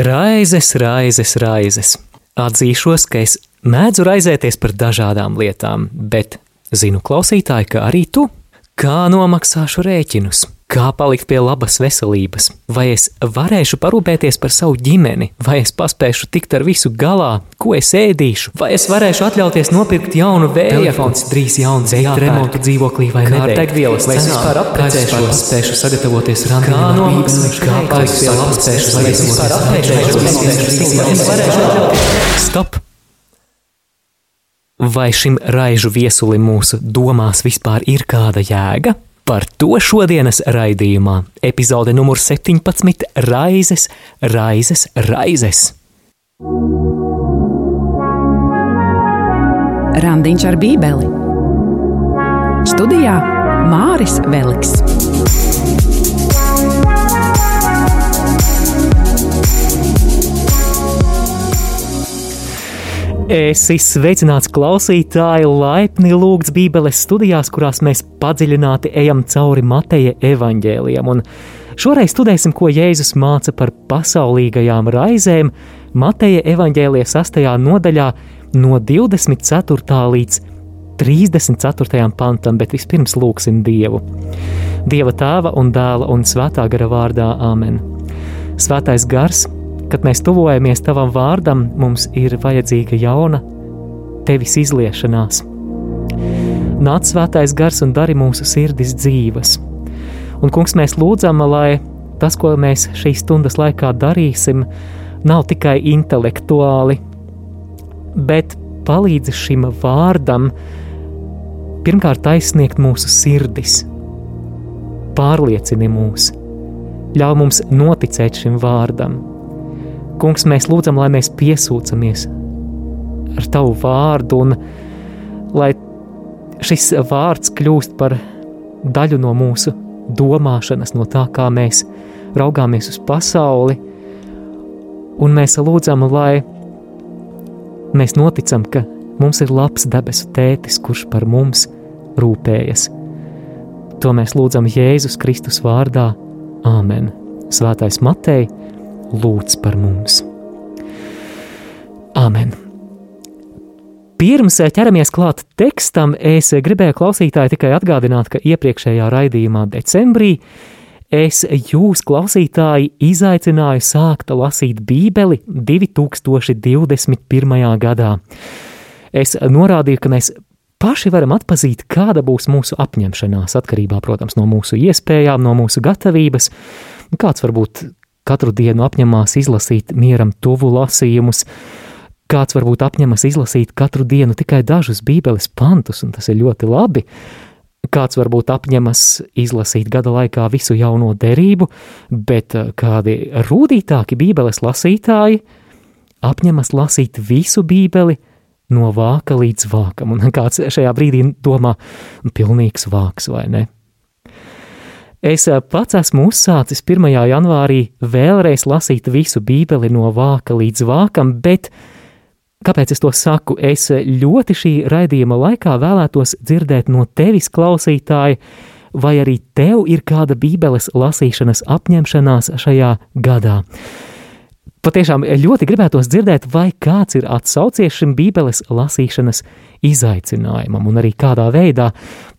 Raizes, raizes, raizes. Atzīšos, ka es mēdzu raizēties par dažādām lietām, bet zinu, klausītāji, ka arī tu. Kā nomaksāšu rēķinus? Kā palikt pie labas veselības? Vai es varēšu parūpēties par savu ģimeni? Vai es paspēšu tikt ar visu galā? Ko es ēdīšu? Vai es varēšu atļauties nopirkt jaunu vēja? Telefons drīz jauns, veikt remontu dzīvoklī vai nē? Degvielas vai es vispār aprecēšos? Spēšu sagatavoties randam. Kā nomaksāšu? Kā palikt pie labas spēšu vai es vispār aprecēšos? Stop! Vai šim raižu viesulim mūsu domās vispār ir kāda jēga? Par to šodienas raidījumā, epizode numur 17 - Raizes, Raizes, Raizes. Randiņš ar Bībeli. Studijā Māris Veliks. Esi sveicināts klausītāji, laipni lūgts Bībeles studijās, kurās mēs padziļināti ejam cauri Mateja evaņģēlijam. Un šoreiz studēsim, ko Jēzus māca par pasaulīgajām raizēm Mateja evaņģēlija 6. nodaļā no 24. līdz 34. pantam, bet vispirms lūgsim Dievu. Dieva tēva un dēla un svētā gara vārdā Āmen. Svētais gars! Kad mēs tuvojamies tavam vārdam, mums ir vajadzīga jauna tevis izliešanās. Nāc svētais gars un dari mūsu sirdis dzīves. Un, kungs, mēs lūdzam, lai tas, ko mēs šīs stundas laikā darīsim, nav tikai intelektuāli, bet palīdzi šim vārdam pirmkārt aizsniegt mūsu sirdis, pārliecini mūs, ļauj mums noticēt šim vārdam, Kungs, mēs lūdzam, lai mēs piesūcamies ar Tavu vārdu, un lai šis vārds kļūst par daļu no mūsu domāšanas, no tā, kā mēs raugāmies uz pasauli, un mēs lūdzam, lai mēs noticam, ka mums ir labs debesu tētis, kurš par mums rūpējas. To mēs lūdzam Jēzus Kristus vārdā. Āmen! Svētais Matei! Lūdz par mums. Āmen! Pirms ķeramies klāt tekstam, es gribēju klausītāji tikai atgādināt, ka iepriekšējā raidījumā decembrī es jūs, klausītāji, izaicināju sākt lasīt Bībeli 2021. gadā. Es norādīju, ka mēs paši varam atpazīt, kāda būs mūsu apņemšanās, atkarībā, protams, no mūsu iespējām, no mūsu gatavības, kāds varbūt katru dienu apņemās izlasīt mieram tuvu lasījumus, kāds varbūt apņemas izlasīt katru dienu tikai dažus bībeles pantus, un tas ir ļoti labi. Kāds varbūt apņemas izlasīt gada laikā visu jauno derību, bet eh, kādi rūtītāki bībeles lasītāji apņemas lasīt visu bībeli no vāka līdz vākam, un kāds šajā brīdī domā, pilnīgs vāks vai ne? Es eh, pats esmu uzsācis 1. janvārī vēlreiz lasīt visu Bībeli no vāka līdz vākam, bet kāpēc es to saku? Es ļoti šī raidījuma laikā vēlētos dzirdēt no tevis, klausītāji, vai arī tev ir kāda Bībeles lasīšanas apņemšanās šajā gadā. Patiešām ļoti gribētos dzirdēt, vai kāds ir atsaucies šim Bībeles lasīšanas izaicinājumam un arī kādā veidā.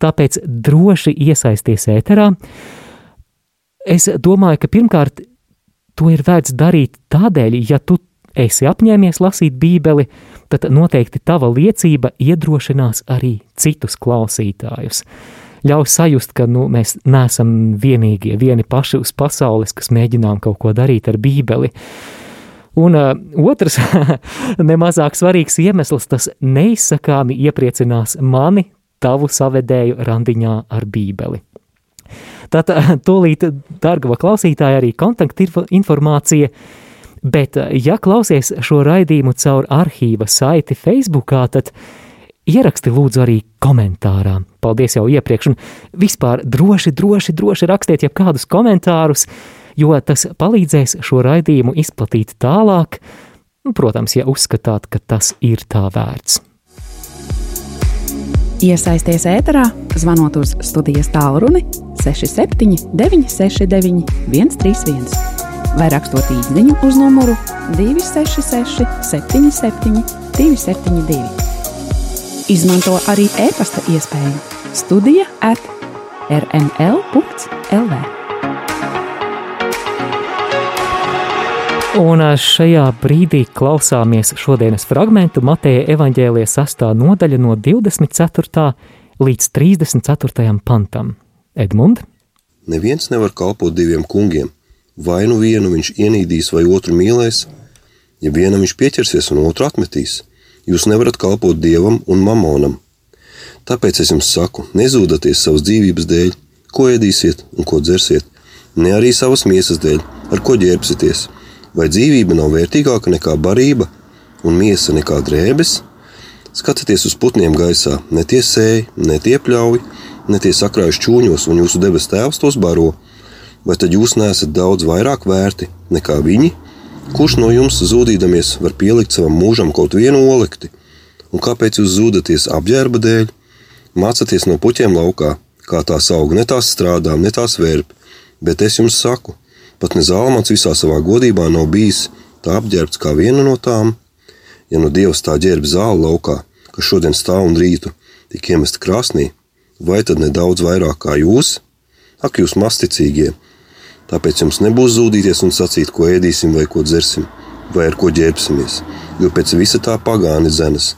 Tāpēc droši iesaisties ēterā. Es domāju, ka pirmkārt to ir vērts darīt tādēļ, ja tu esi apņēmies lasīt Bībeli, tad noteikti tava liecība iedrošinās arī citus klausītājus ļauj sajust, ka nu, mēs neesam vienīgie, vieni paši uz pasaules, kas mēģinām kaut ko darīt ar Bībeli. Un uh, otrs, nemazāk svarīgs iemesls, tas neizsakāmi iepriecinās mani, tavu savedēju randiņā ar Bībeli. Tātad, tūlīt, dārgava klausītāja, arī kontaktinformācija, bet, ja klausies šo raidījumu caur arhīva saiti Facebookā, tad ieraksti lūdzu arī komentārā. Paldies jau iepriekš, un vispār droši, droši, droši rakstiet jau kādus komentārus, uh, jo tas palīdzēs šo raidījumu izplatīt tālāk, protams, ja uzskatāt, ka tas ir tā vērts. Iesaisties ēterā, zvanot uz studijas tālruni 67 969 131 vai rakstot īsiņu uz numuru 266, 77, 272. Izmanto arī e-pasta iespēju Studija at rml.lv. Un šajā brīdī klausāmies šodienas fragment Mateja evaņģēlijas 6. nodaļa no 24. līdz 34. pantam. Edmund? Neviens nevar kalpot diviem kungiem. Vai nu vienu viņš ienīdīs, vai otru mīlēs, ja vienam viņš pieķersies un otru atmetīs. Jūs nevarat kalpot dievam un mamonam. Tāpēc es jums saku, nezūdaties savas dzīvības dēļ, ko ēdīsiet un ko dzersiet, ne arī savas miesas dēļ, ar ko ģērbsieties. Vai dzīvība nav vērtīgāka nekā barība, un miesa nekā drēbes? Skatieties uz putniem gaisā, ne tie sēž, ne tie pļauj, ne tie sakrājuši čūņos, un jūsu debes tēvs tos baro. Vai tad jūs neesat daudz vairāk vērti nekā viņi? Kurš no jums zudīdamies var pielikt savam mūžam kaut vienu olekti? Un kāpēc jūs zūdaties apģērba dēļ? Mācieties no puķiem laukā, kā tās aug, ne tās strādā, ne tās vērp. Bet es jums saku, pat ne zālmats visā savā godībā nav bijis tā apģērbts kā viena no tām. Ja nu Dievs tā ģērb zāli laukā, kas šodien stāv un rītu, tik iemest krāsnī, vai tad nedaudz vairāk kā jūs? Ak, jūs masticīgie! Tāpēc jums nebūs zudīties un sacīt, ko ēdīsim vai ko dzersim, vai ar ko ģērbsimies, jo pēc visa tā pagāni zemes,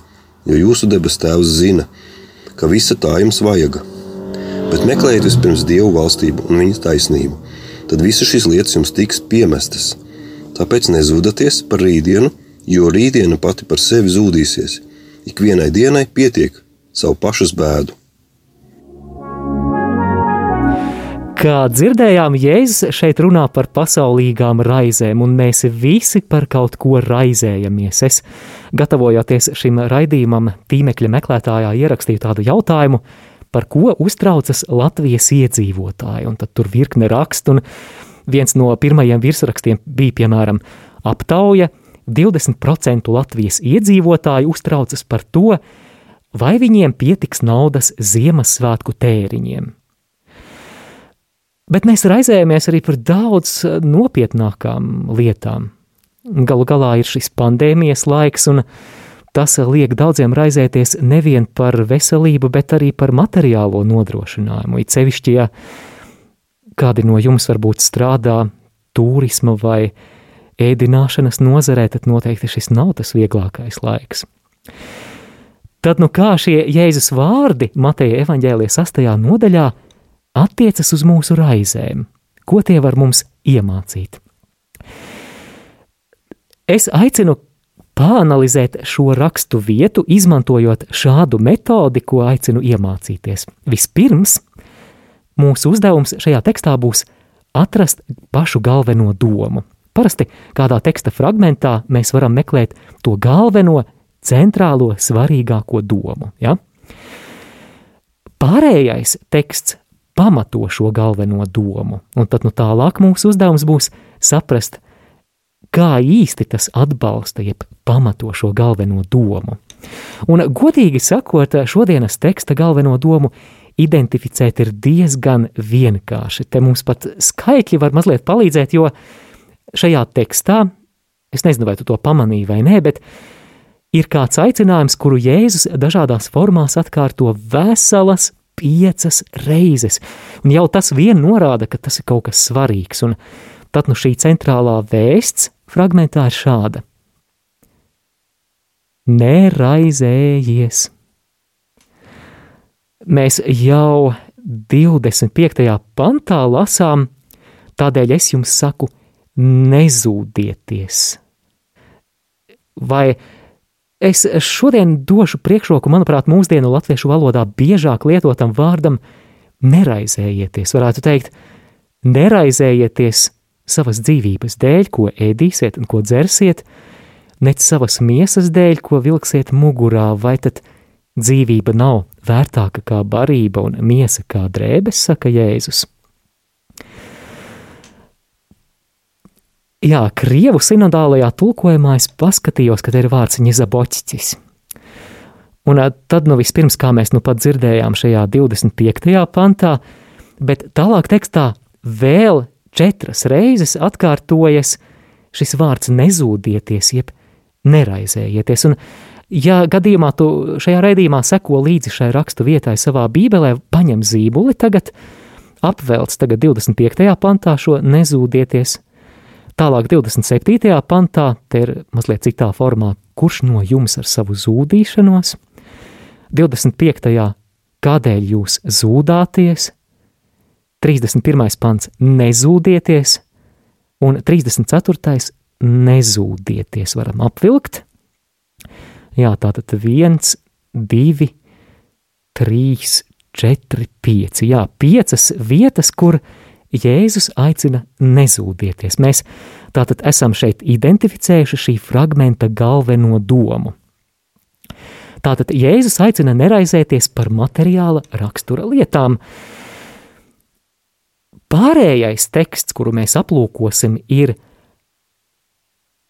jo jūsu debes tēvs zina, ka visa tā jums vajaga. Bet meklējiet vispirms Dievu valstību un viņa taisnību, tad visas šīs lietas jums tiks piemestas. Tāpēc nezūdaties par rītdienu, jo rītdiena pati par sevi zudīsies. Ikvienai dienai pietiek savu pašas bēdu. Kā dzirdējām, Jēzus šeit runā par pasaulīgām raizēm, un mēs visi par kaut ko raizējamies. Es, gatavojoties šim raidījumam, tīmekļa meklētājā ierakstīju tādu jautājumu, par ko uztraucas Latvijas iedzīvotāji, un tad tur virkne rakstu, un viens no pirmajiem virsrakstiem bija, piemēram, aptauja, 20% Latvijas iedzīvotāji uztraucas par to, vai viņiem pietiks naudas Ziemassvētku tēriņiem. Bet mēs raizējamies arī par daudz nopietnākām lietām. Galu galā ir šis pandēmijas laiks, un tas liek daudziem raizēties nevien par veselību, bet arī par materiālo nodrošinājumu. It sevišķi, ja kādi no jums varbūt strādā turisma vai ēdināšanas nozarē, tad noteikti šis nav tas vieglākais laiks. Tad nu kā šie Jēzus vārdi Mateja evaņģēlijas sastajā nodaļā – attiecas uz mūsu raizēm. Ko tie var mums iemācīt? Es aicinu pāanalizēt šo rakstu vietu, izmantojot šādu metodi, ko aicinu iemācīties. Vispirms, mūsu uzdevums šajā tekstā būs atrast pašu galveno domu. Parasti kādā teksta fragmentā mēs varam meklēt to galveno, centrālo, svarīgāko domu. Ja? Pārējais teksts pamato šo galveno domu. Un tad nu, tālāk mūsu uzdevums būs saprast, kā īsti tas atbalsta, jeb pamato šo galveno domu. Un, godīgi sakot, šodienas teksta galveno domu identificēt ir diezgan vienkārši. Te mums pat skaitļi var mazliet palīdzēt, jo šajā tekstā, es nezinu, vai tu to pamanīji vai nē, bet ir kāds aicinājums, kuru Jēzus dažādās formās atkārto veselas piecas reizes. Un jau tas vien norāda, ka tas ir kaut kas svarīgs. Un tad nu šī centrālā vēsts fragmentā ir šāda: Neraizējies! Mēs jau 25. pantā lasām, tādēļ es jums saku, nezūdieties. Vai Es šodien došu priekšroku, manuprāt, mūsdienu latviešu valodā biežāk lietotam vārdam neraizējieties. Varētu teikt, neraizējieties savas dzīvības dēļ, ko ēdīsiet un ko dzersiet, ne savas miesas dēļ, ko vilksiet mugurā, vai tad dzīvība nav vērtāka kā barība un miesa kā drēbes, saka Jēzus. Jā, krievu sinodālajā tulkojumā es paskatījos, ka te ir vārds ņezaboķis. Un tad, nu, vispirms, kā mēs nu pat dzirdējām šajā 25. pantā, bet tālāk tekstā vēl četras reizes atkārtojas šis vārds nezūdieties, jeb neraizējieties. Un, ja gadījumā tu šajā raidījumā seko līdzi šai rakstu vietai savā bībelē, paņem zīmuli tagad, apvelc tagad 25. pantā šo nezūdieties, tālāk 27. pantā, te ir mazliet citā formā, kurš no jums ar savu zūdīšanos, 25. kādēļ jūs zūdāties, 31. pants nezūdieties, un 34. nezūdieties varam apvilkt. Jā, tātad viens, divi, trīs, četri, pieci. Jā, piecas vietas, kur Jēzus aicina nezūdieties. Mēs tātad esam šeit identificējuši šī fragmenta galveno domu. Tātad Jēzus aicina neraizēties par materiāla rakstura lietām. Pārējais teksts, kuru mēs aplūkosim, ir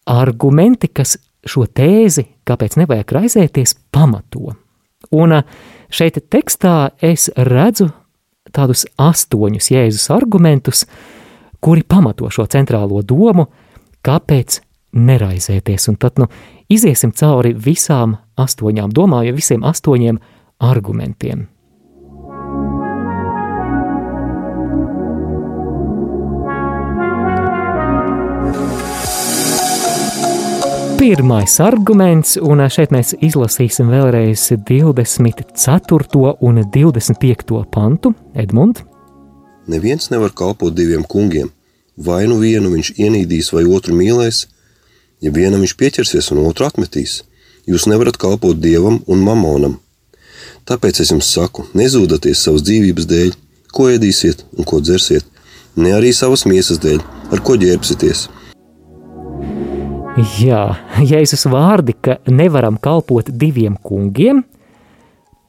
argumenti, kas šo tēzi, kāpēc nevajag raizēties, pamato. Un šeit tekstā es redzu tādus astoņus Jēzus argumentus, kuri pamato šo centrālo domu, kāpēc neraizēties. Un tad nu, iziesim cauri visām astoņām domām, ja visiem astoņiem argumentiem. Pirmais arguments, un šeit mēs izlasīsim vēlreiz 24. un 25. pantu, Edmund. Neviens nevar kalpot diviem kungiem. Vai nu vienu viņš ienīdīs, vai otru mīlēs, ja vienam viņš pieķersies un otru atmetīs. Jūs nevarat kalpot dievam un mamonam. Tāpēc es jums saku, nezūdaties savas dzīvības dēļ, ko ēdīsiet un ko dzersiet, ne arī savas miesas dēļ, ar ko ģērbsieties Jā, Jēzus vārdi, ka nevaram kalpot diviem kungiem,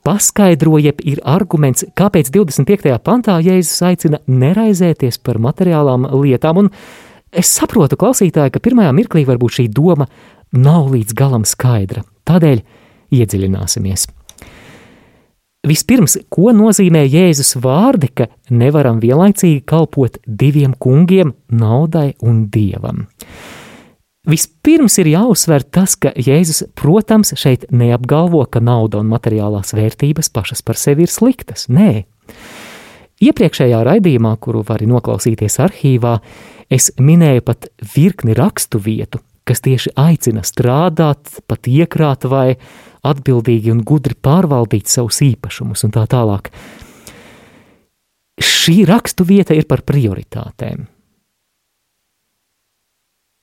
paskaidroja, ir arguments, kāpēc 25. pantā Jēzus aicina neraizēties par materiālām lietām. Un es saprotu, klausītāji, ka pirmajā mirklī varbūt šī doma nav līdz galam skaidra. Tādēļ iedziļināsimies. Vispirms, ko nozīmē Jēzus vārdi, ka nevaram vienlaicīgi kalpot diviem kungiem, naudai un dievam? Vispirms ir jāuzsver tas, ka Jēzus, protams, šeit neapgalvo, ka nauda un materiālās vērtības pašas par sevi ir sliktas. Nē. Iepriekšējā raidījumā, kuru vari noklausīties arhīvā, es minēju pat virkni rakstu vietu, kas tieši aicina strādāt, pat iekrāt vai atbildīgi un gudri pārvaldīt savus īpašumus un tā tālāk. Šī rakstu vieta ir par prioritātēm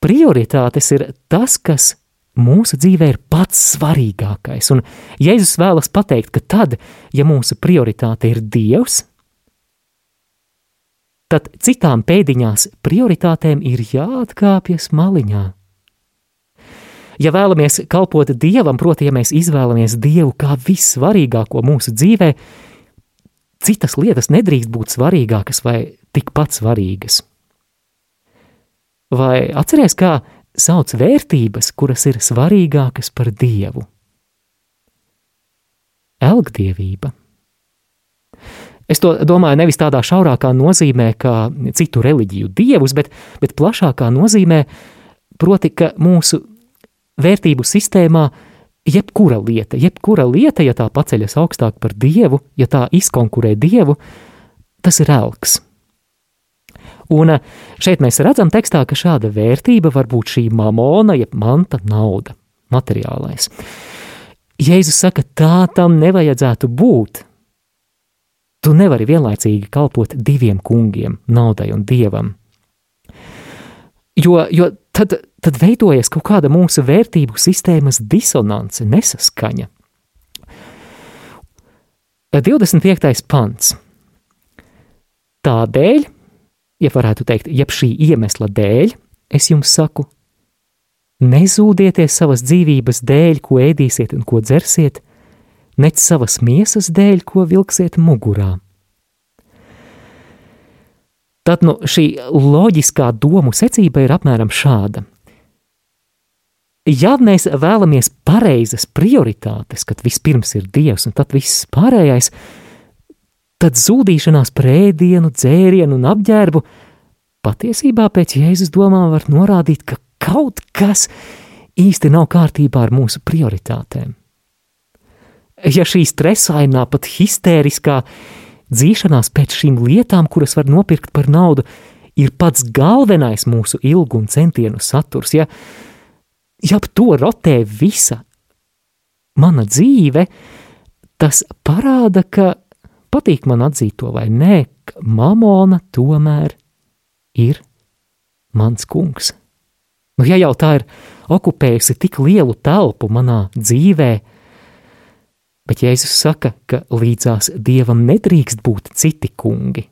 prioritātes ir tas, kas mūsu dzīvē ir pats svarīgākais. Un Jēzus vēlas pateikt, ka tad, ja mūsu prioritāte ir Dievs, tad citām pēdiņās prioritātēm ir jāatkāpjas maliņā. Ja vēlamies kalpot Dievam, proti, ja mēs izvēlamies Dievu kā vissvarīgāko mūsu dzīvē, citas lietas nedrīkst būt svarīgākas vai tikpat svarīgas. Vai atceries, kā sauc vērtības, kuras ir svarīgākas par dievu? Elgdievība. Es to domāju nevis tādā šaurākā nozīmē, kā citu reliģiju dievus, bet, bet plašākā nozīmē, proti, ka mūsu vērtību sistēmā jebkura lieta, jebkura lieta, ja tā paceļas augstāk par dievu, ja tā izkonkurē dievu, tas ir elks. Un eh, šeit mēs redzam tekstā, ka šāda vērtība var būt šī mamona, jeb manta nauda, materiālais. Jēzus saka, tā tam nevajadzētu būt. Tu nevari vienlaicīgi kalpot diviem kungiem, naudai un dievam. Jo, jo tad, tad veidojas kaut kāda mūsu vērtību sistēmas disonance, nesaskaņa. 25. pants. Tādēļ ja varētu teikt, jeb šī iemesla dēļ, es jums saku, nezūdieties savas dzīvības dēļ, ko ēdīsiet un ko dzersiet, nec savas miesas dēļ, ko vilksiet mugurā. Tad nu, šī loģiskā domu secība ir apmēram šāda. Ja mēs vēlamies pareizas prioritātes, kad vispirms ir Dievs un tad viss pārējais, tad zudīšanās par ēdienu, dzērienu un apģērbu patiesībā pēc Jēzus domām var norādīt, ka kaut kas īsti nav kārtībā ar mūsu prioritātēm. Ja šī stresainā, pat histēriskā dzīšanās pēc šīm lietām, kuras var nopirkt par naudu, ir pats galvenais mūsu ilgu un centienu saturs, ja, ja ap to rotē visa mana dzīve, tas parāda, ka patīk man atzīt to vai nē, ka mamona tomēr ir mans kungs. Nu, ja jau tā ir okupējusi tik lielu telpu manā dzīvē, bet Jēzus saka, ka līdzās dievam nedrīkst būt citi kungi.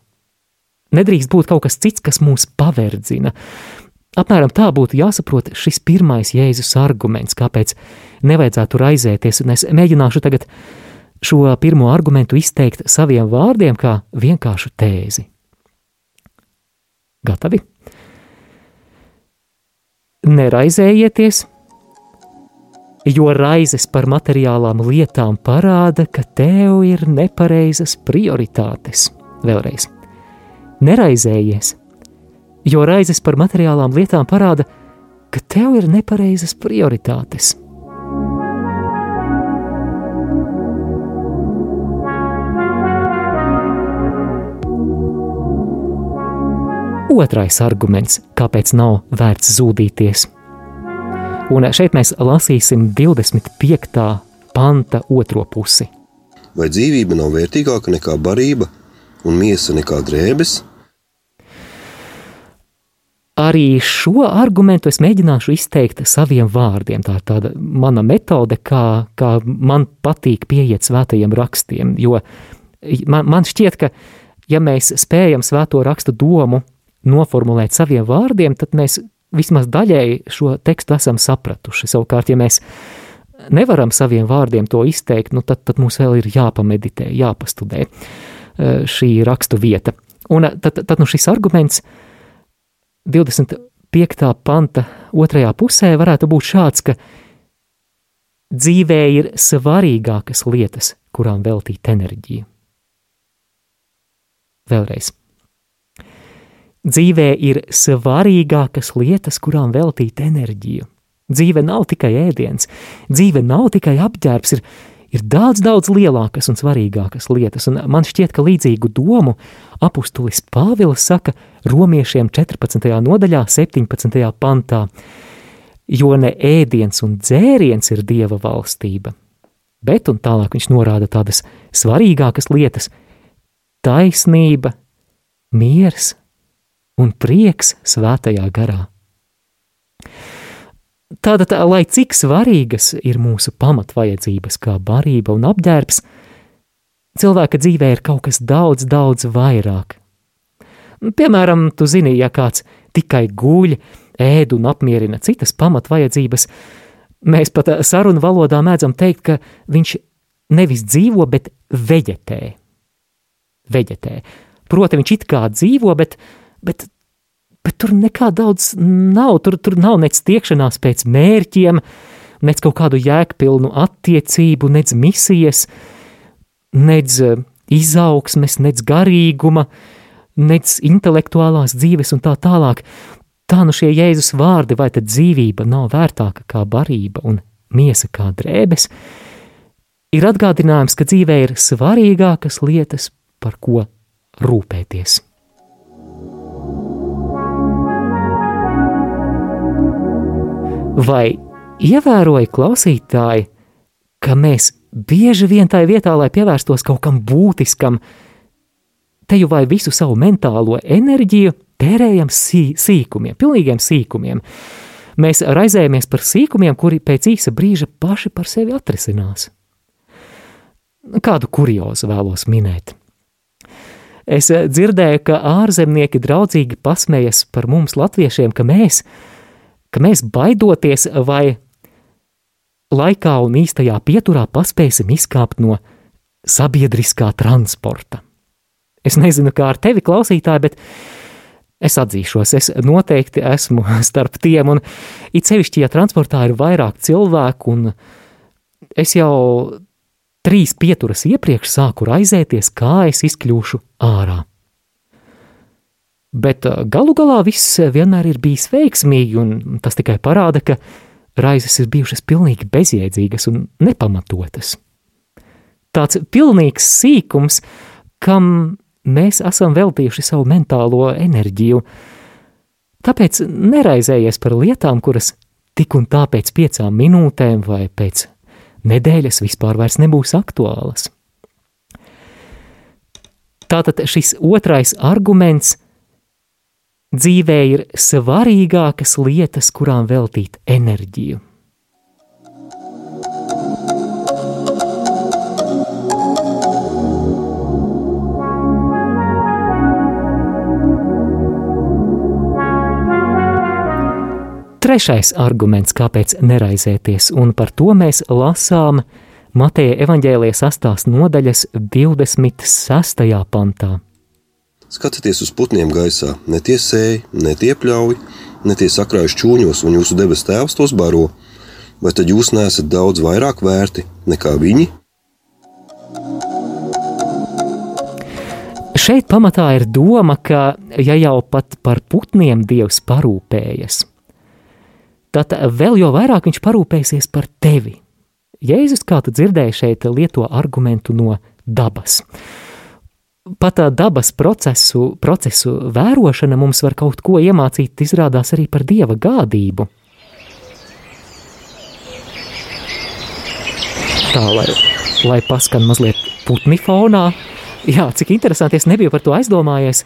Nedrīkst būt kaut kas cits, kas mūs paverdzina. Apmēram tā būtu jāsaprot šis pirmais Jēzus arguments, kāpēc nevajadzētu raizēties, un es mēģināšu tagad šo pirmo argumentu izteikt saviem vārdiem kā vienkāršu tēzi. Gatavi? Neraizējieties, jo raizes par materiālām lietām parāda, ka tev ir nepareizas prioritātes. Vēlreiz, neraizējies, jo raizes par materiālām lietām parāda, ka tev ir nepareizas prioritātes. Otrais arguments, kāpēc nav vērts zudīties. Un šeit mēs lasīsim 25. panta otro pusi. Vai dzīvība nav vērtīgāka nekā barība, un miesa nekā drēbes? Arī šo argumentu es mēģināšu izteikt saviem vārdiem. Tā ir tāda mana metode, kā, kā man patīk pieiet svētajiem rakstiem. Jo man, man šķiet, ka ja mēs spējam svēto rakstu domu noformulēt saviem vārdiem, tad mēs vismaz daļēji šo tekstu esam sapratuši. Savukārt, ja mēs nevaram saviem vārdiem to izteikt, nu tad, tad mums vēl ir jāpameditē, jāpastudē e, šī rakstu vieta. Un e, tad, tad nu šis arguments 25. panta otrajā pusē varētu būt šāds, ka dzīvē ir svarīgākas lietas, kurām veltīt enerģiju. Vēlreiz. Dzīvē ir svarīgākas lietas, kurām veltīt enerģiju. Dzīve nav tikai ēdiens, dzīve nav tikai apģērbs, ir, ir daudz, daudz lielākas un svarīgākas lietas. Un man šķiet, ka līdzīgu domu apustulis Pāvils saka romiešiem 14. nodaļā, 17. pantā, jo ne ēdiens un dzēriens ir dieva valstība, bet, un tālāk viņš norāda tādas svarīgākas lietas - taisnība, miers, un prieks svētajā garā. Tātad, lai cik svarīgas ir mūsu pamatvajadzības, kā barība un apģērbs, cilvēka dzīvē ir kaut kas daudz, daudz vairāk. Piemēram, tu zini, ja kāds tikai guļ, ēd un apmierina citas pamatvajadzības, mēs pat sarunu valodā mēdzam teikt, ka viņš nevis dzīvo, bet veģetē. Veģetē. Proti, viņš it kā dzīvo, bet bet, bet tur nekā daudz nav. Tur, tur nav nec tiekšanās pēc mērķiem, nec kaut kādu jēgpilnu attiecību, nec misijas, nec eh, izaugsmes, nec garīguma, nec intelektuālās dzīves un tā tālāk. Tā nu šie Jēzus vārdi, vai tad dzīvība nav vērtāka kā barība un miesa kā drēbes, ir atgādinājums, ka dzīvē ir svarīgākas lietas, par ko rūpēties. Vai ievēroja klausītāji, ka mēs bieži vien tā vietā, lai pievērstos kaut kam būtiskam, te jau vai visu savu mentālo enerģiju tērējam sī, sīkumiem, pilnīgiem sīkumiem. Mēs raizējamies par sīkumiem, kuri pēc īsa brīža paši par sevi atrisinās. Kādu kuriozu vēlos minēt? Es dzirdēju, ka ārzemnieki draudzīgi pasmējas par mums, latviešiem, ka mēs, ka mēs baidoties vai laikā un īstajā pieturā paspēsim izkāpt no sabiedriskā transporta. Es nezinu, kā ar tevi klausītāji, bet es atzīšos, es noteikti esmu starp tiem, un it sevišķi, ja transportā ir vairāk cilvēku, un es jau trīs pieturas iepriekš sāku raizēties, kā es izkļūšu ārā. Bet galu galā viss vienmēr ir bijis veiksmīgi, un tas tikai parāda, ka raizes ir bijušas pilnīgi bezjēdzīgas un nepamatotas. Tāds pilnīgs sīkums, kam mēs esam veltījuši savu mentālo enerģiju. Tāpēc neraizējies par lietām, kuras tik un tā pēc piecām minūtēm vai pēc nedēļas vispār vairs nebūs aktuālas. Tātad šis otrais arguments dzīvē ir svarīgākas lietas, kurām veltīt enerģiju. Trešais arguments, kāpēc neraizēties, un par to mēs lasām Mateja evaņģēlijas 8. nodaļas 26. pantā. Skatieties uz putniem gaisā, ne tie sēž, ne tie pļauj, ne tie sakrājuši čūņos, un jūsu debes tēvs tos baro. Vai tad jūs neesat daudz vairāk vērti nekā viņi? Šeit pamatā ir doma, ka ja jau pat par putniem Dievs parūpējas, tad vēl jau vairāk viņš parūpēsies par tevi. Jēzus, kā tu dzirdēji, šeit lieto argumentu no dabas. Pat tā dabas procesu, procesu vērošana mums var kaut ko iemācīt, izrādās arī par dieva gādību. Tā, lai, lai paskan mazliet putni fonā, jā, cik interesanti, es nebiju par to aizdomājies,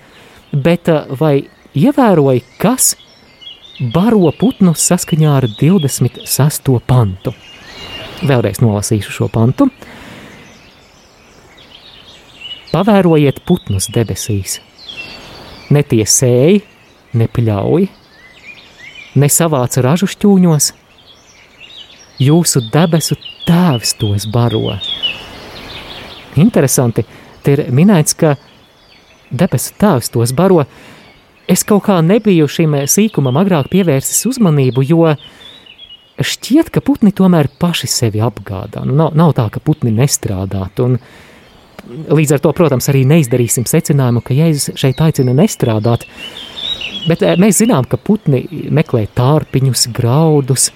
bet vai ievēroji, kas baro putnus saskaņā ar 26. pantu. Vēlreiz nolasīšu šo pantu. Pavērojiet putnus debesīs. Ne tie sēji, ne pļauj, ne savāca ražu šķūņos. Jūsu debesu tēvs tos baro. Interesanti, te ir minēts, ka debesu tēvs tos baro, es kaut kā nebiju šim sīkumam agrāk pievērsis uzmanību, jo šķiet, ka putni tomēr paši sevi apgādā. Nu, nav, nav tā, ka putni nestrādātu. Un līdz ar to, protams, arī neizdarīsim secinājumu, ka Jēzus šeit aicina nestrādāt. Bet eh, mēs zinām, ka putni meklē tārpiņus, graudus,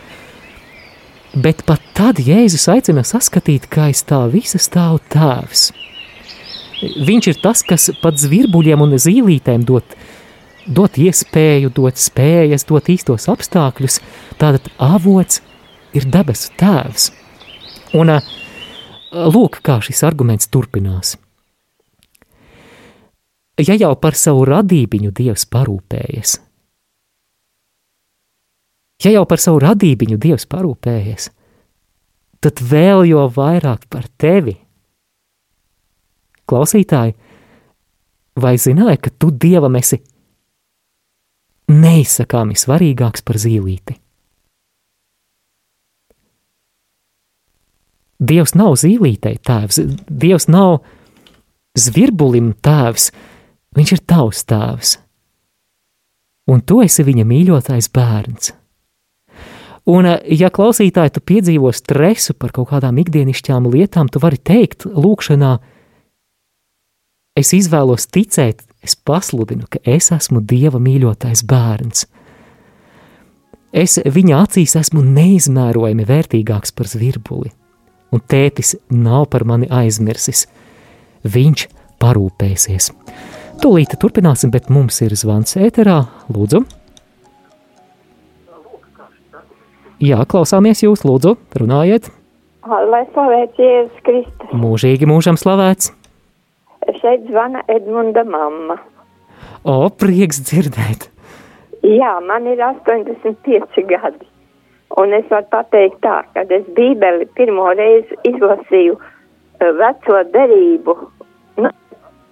bet pat tad Jēzus aicina saskatīt, ka aiz tā visa stāv tēvs. Viņš ir tas, kas pat zvirbuļiem un zīlītēm dod dot iespēju, dot spējas, dot īstos apstākļus, tātad avots ir debesu tēvs. Un lūk, kā šis arguments turpinās. Ja jau par savu radībiņu Dievs parūpējas, ja jau par savu radībiņu Dievs parūpējas, tad vēl jo vairāk par tevi. Klausītāji, vai zināji, ka tu Dievam esi neizsakāmi svarīgāks par zīlīti. Dievs nav zīlītei tēvs, Dievs nav zvirbulim tēvs, viņš ir tavs tēvs. Un tu esi viņa mīļotais bērns. Un, ja klausītāji tu piedzīvo stresu par kaut kādām ikdienišķām lietām, tu vari teikt lūkšanā, es izvēlos ticēt es pasludinu, ka es esmu Dieva mīļotais bērns. Es viņa acīs esmu neizmērojami vērtīgāks par zvirbuli, un tētis nav par mani aizmirsis. Viņš parūpēsies. Tūlīt turpināsim, bet mums ir zvans ēterā. Lūdzu! Jā, klausāmies jūs, lūdzu, runājiet! Lai slavēts Jēzus Kristus! Mūžīgi mūžam slavēts! Šeit zvana Edmunda mamma. O, prieks dzirdēt! Jā, man ir 85 gadi. Un es varu pateikt tā, ka es Bībeli pirmo reizi izlasīju uh, veco derību. Nu,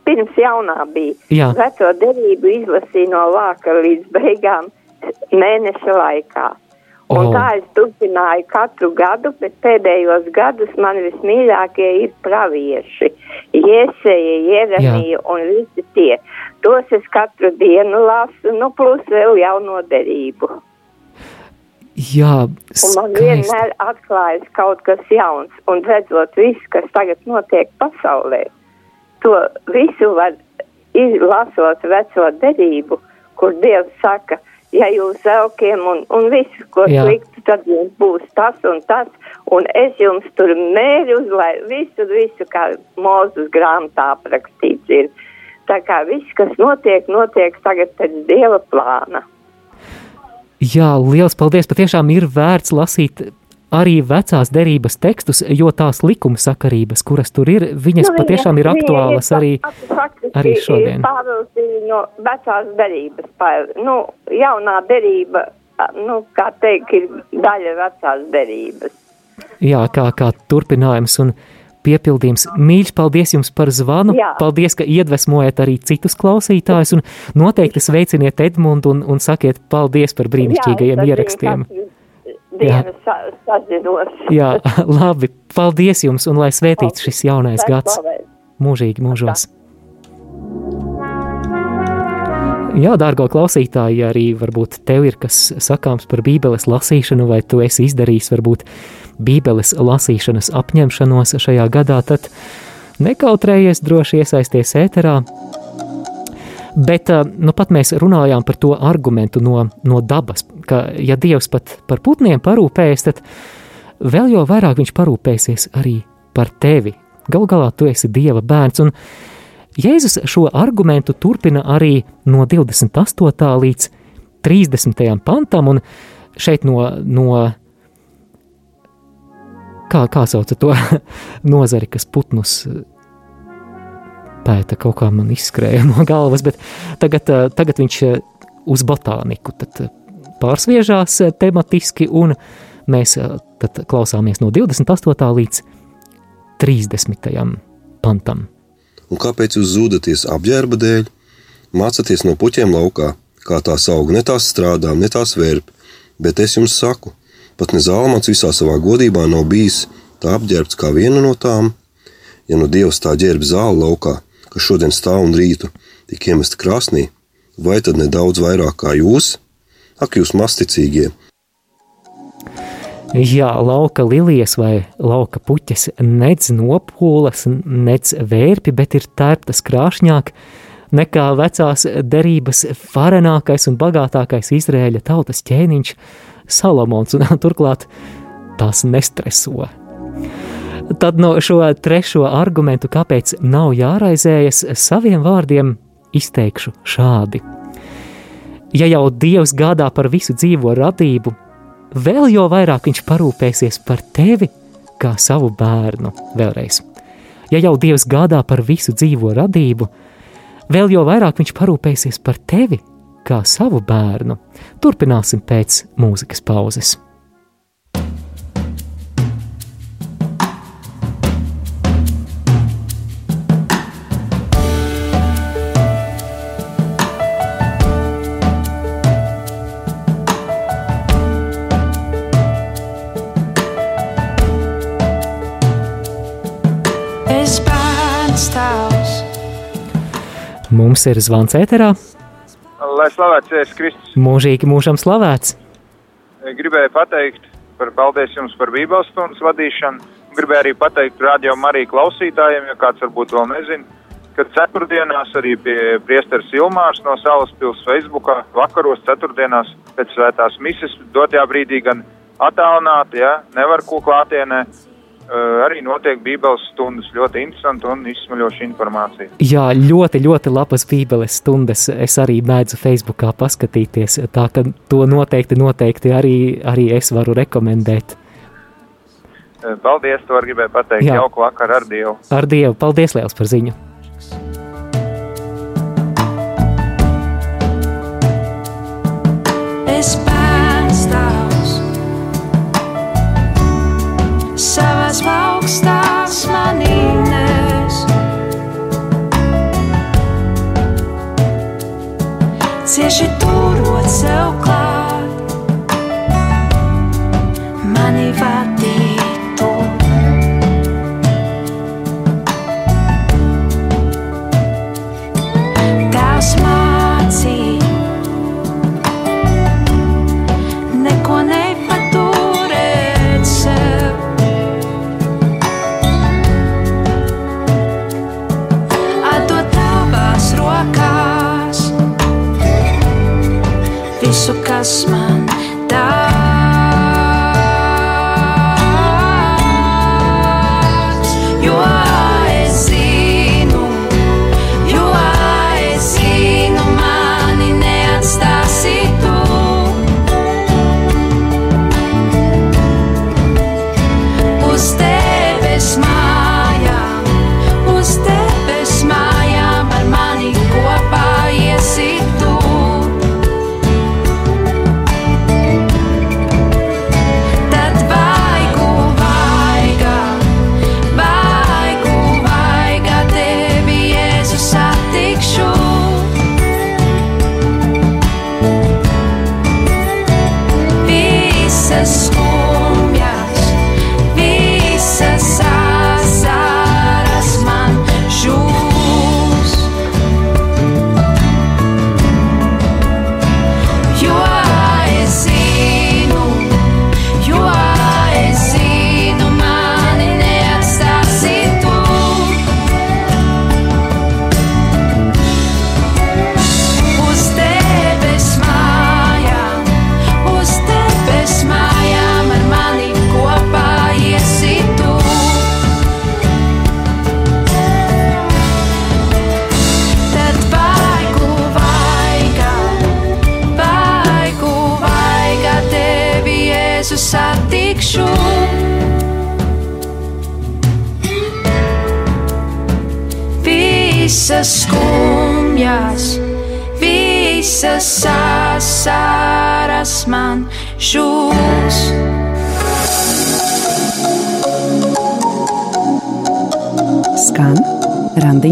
pirms jaunā bija. Jā. Veco derību izlasīju no vāka līdz beigām mēneša laikā. Un O. tā es turpināju katru gadu, bet pēdējos gadus man vismīļākie ir pravieši. Iesēja, Jeremija un visi tie. Tos es katru dienu lasu, nu plus vēl jauno derību. Jā, Un man skaisti. vienmēr atklājas kaut kas jauns, un redzot visu, kas tagad notiek pasaulē, to visu var izlasot veco derību, kur Dievs saka, ja jūs elkiem un, un visu, ko Jā. sliktu, tad jums būs tas un tas, un es jums tur mērķus, lai visu, visu, kā Mūzes grāmatā aprakstīts ir. Tā kā viss, kas notiek, notiek tagad pēc Dieva plāna. Jā, liels paldies. Patiešām ir vērts lasīt arī vecās derības tekstus, jo tās likuma sakarības, kuras tur ir, viņas nu, patiešām ir aktuālas arī, arī šodien. Pāvils ir no vecās derības, pār, nu, jaunā derība, nu, kā teikt, ir daļa vecās derības. Jā, kā, kā turpinājums un piepildījums. Mīļš, paldies jums par zvanu. Jā. Paldies, ka iedvesmojat arī citus klausītājus. Un noteikti sveiciniet Edmundu un, un sakiet paldies par brīnišķīgajiem Jā, ierakstiem. Sazinos. Jā, labi. Paldies jums un lai svētīts šis jaunais gads. Mūžīgi mūžos. Jā, dārgo klausītāji, arī varbūt tev ir kas sakāms par bībeles lasīšanu, vai tu esi izdarījis varbūt bībeles lasīšanas apņemšanos šajā gadā, tad nekautrējies droši iesaisties ēterā. Bet nu, pat mēs runājām par to argumentu no, no dabas, ka ja Dievs pat par putniem parūpējas, tad vēl jau vairāk viņš parūpēsies arī par tevi. Galu galā tu esi Dieva bērns, un Jēzus šo argumentu turpina arī no 28. līdz 30. pantam, un šeit no, no kā, kā sauc to nozari, kas putnus pēta, kaut kā man izskrēja no galvas, bet tagad, tagad viņš uz botāniku pārsviežās tematiski, un mēs tad klausāmies no 28. līdz 30. pantam. Un kāpēc jūs zūdaties apģērba dēļ? Mācāties no puķiem laukā, kā tās aug, ne tās strādā, ne tās vērp, bet es jums saku, pat ne zālamats visā savā godībā nav bijis tā apģērbts kā viena no tām. Ja nu Dievs tā ģērb zāli laukā, kas šodien stāv un rītu, tik iemest krāsnī, vai tad nedaudz vairāk kā jūs? Ak, jūs masticīgie! Jā, lauka lilijas vai lauka puķes nedz nopūlas, nedz vērpi, bet ir tērptas krāšņāk nekā vecās derības farenākais un bagātākais Izrēļa tautas ķēniņš Salomons, un turklāt tās nestreso. Tad no šo trešo argumentu, kāpēc nav jāraizējas, saviem vārdiem izteikšu šādi. Ja jau Dievs gādā par visu dzīvo radību, vēl jo vairāk viņš parūpēsies par tevi kā savu bērnu. Vēlreiz, ja jau Dievs gādā par visu dzīvo radību, vēl jo vairāk viņš parūpēsies par tevi kā savu bērnu. Turpināsim pēc mūzikas pauzes. Mums ir zvans ēterā. Lai slavēts Jēzus Kristus. Mūžīgi mūžam slavēts. Gribēju pateikt par paldies jums par bībeles stundas vadīšanu. Gribēju arī pateikt radio Mariju klausītājiem, ja kāds varbūt vēl nezina, ka ceturtdienās arī pie priesteris Ilmārs no Salas pils Facebookā vakaros ceturtdienās pēc svētās mises dotajā brīdī gan attālināti, ja, nevar ko klātienē, arī notiek Bībeles stundas. Ļoti interesanti un izsmeļoša informācija. Jā, ļoti, ļoti labas Bībeles stundas. Es arī mēdzu Facebookā paskatīties. Tā ka to noteikti, noteikti arī, arī es varu rekomendēt. Uh, paldies, to gribēju pateikt. Jā. Jauku vakaru ar Dievu. Ar Dievu. Paldies liels par ziņu. Es hoje tudo.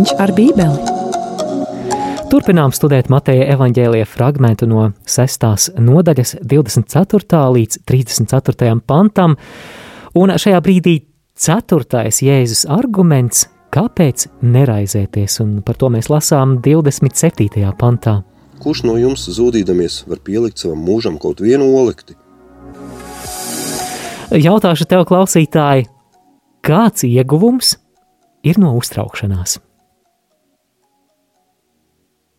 Randiņš ar bībeli. Turpinām studēt Mateja evaņģēlīja fragment no 6. nodaļas 24. līdz 34. pantam, un šajā brīdī ceturtais Jēzus arguments, kāpēc neraizēties, un par to mēs lasām 27. pantā. Kurš no jums zudīdamies var pielikt savam mūžam kaut vienu olekti? Jautāšu tev, klausītāji, kāds ieguvums ir no uztraukšanās?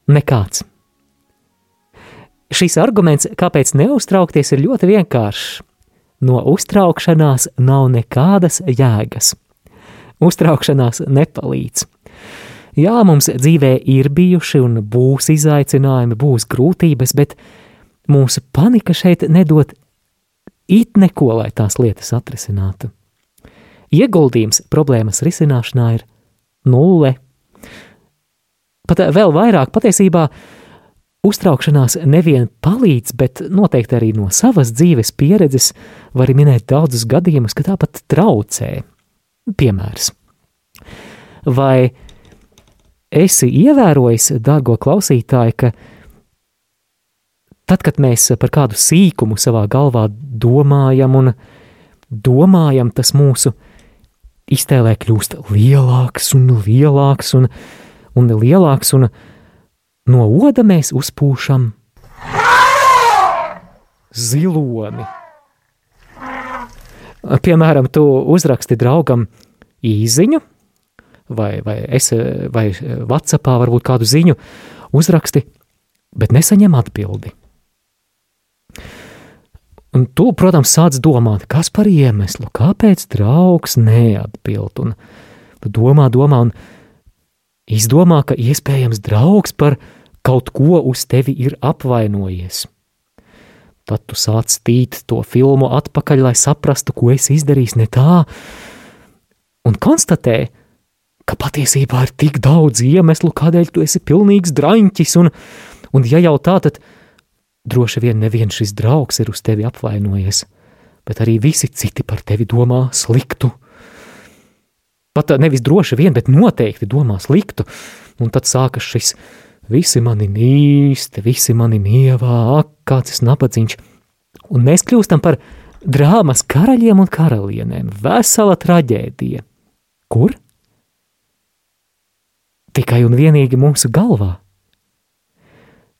Nekāds. Šis arguments, kāpēc neuztraukties, ir ļoti vienkāršs. No uztraukšanās nav nekādas jēgas. Uztraukšanās nepalīdz. Jā, mums dzīvē ir bijuši un būs izaicinājumi, būs grūtības, bet mūsu panika šeit nedod it neko, lai tās lietas atrisinātu. Ieguldījums problēmas risināšanā ir nulle. Pat vēl vairāk patiesībā uztraukšanās nevien palīdz, bet noteikti arī no savas dzīves pieredzes var minēt daudzus gadījumus, ka tāpat traucē. Piemērs. Vai esi ievērojis, dārgo klausītāji, ka tad, kad mēs par kādu sīkumu savā galvā domājam un domājam, tas mūsu iztēlē kļūst lielāks un lielāks un, un lielāks, un no oda mēs uzpūšam ziloni. Piemēram, tu uzraksti draugam īziņu, vai, vai, es, vai Whatsappā varbūt kādu ziņu uzraksti, bet nesaņem atbildi. Un tu, protams, sāc domāt, kas par iemeslu, kāpēc draugs neatbild. Un tu domā, domā, un izdomā, ka iespējams draugs par kaut ko uz tevi ir apvainojies. Tad tu sāc stīt to filmu atpakaļ, lai saprastu, ko esi izdarījis ne tā, un konstatē, ka patiesībā ir tik daudz iemeslu, kādēļ tu esi pilnīgs draņķis, un, un ja jau tā, tad Droši vien neviens šis draugs ir uz tevi apvainojies, bet arī visi citi par tevi domā sliktu. Pat nevis droši vien, bet noteikti domā sliktu, un tad sākas šis visi mani nīsti, visi mani nievā, ak, kāds es nabadzīgs, un mēs kļūstam par drāmas karaļiem un karalienēm, vesela traģēdija. Kur? Tikai un vienīgi mūsu galvā.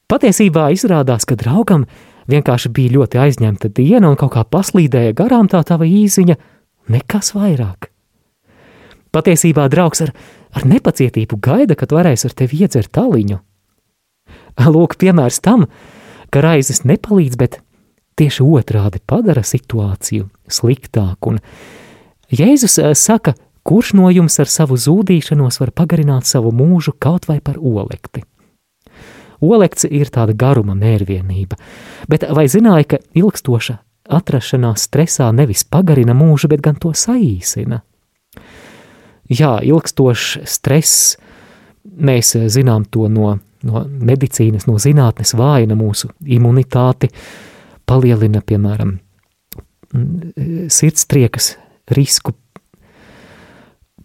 Patiesībā izrādās, ka draugam vienkārši bija ļoti aizņemta diena un kaut kā paslīdēja garām tā tava īziņa, nekas vairāk. Patiesībā draugs ar, ar nepacietību gaida, kad varēs ar tevi iedzert taliņu. Lūk, piemērs tam, ka raizes nepalīdz, bet tieši otrādi padara situāciju sliktāku. Un Jēzus eh, saka, kurš no jums ar savu zūdīšanos var pagarināt savu mūžu kaut vai par olekti? Olekts ir tāda garuma mērvienība, bet vai zināja, ka ilgstoša atrašanās stresā nevis pagarina mūžu, bet gan to saīsina? Jā, ilgstošs stress, mēs zinām to no, no medicīnas, no zinātnes, vājina mūsu imunitāti, palielina, piemēram, sirdstriekas risku,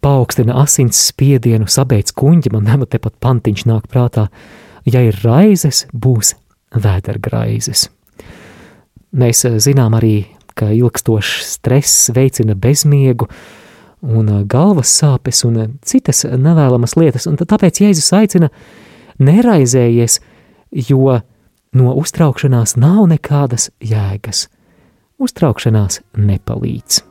paaugstina asins spiedienu, sabeidz kuņģi, man nema tepat pantiņš nāk prātā, uh, ja ir raizes, būs vēdergraizes. Mēs eh, zinām arī, ka ilgstošs stress veicina bezmiegu un galvas sāpes un citas nevēlamas lietas, un tāpēc Jēzus aicina neraizējies, jo no uztraukšanās nav nekādas jēgas. Uztraukšanās nepalīdz.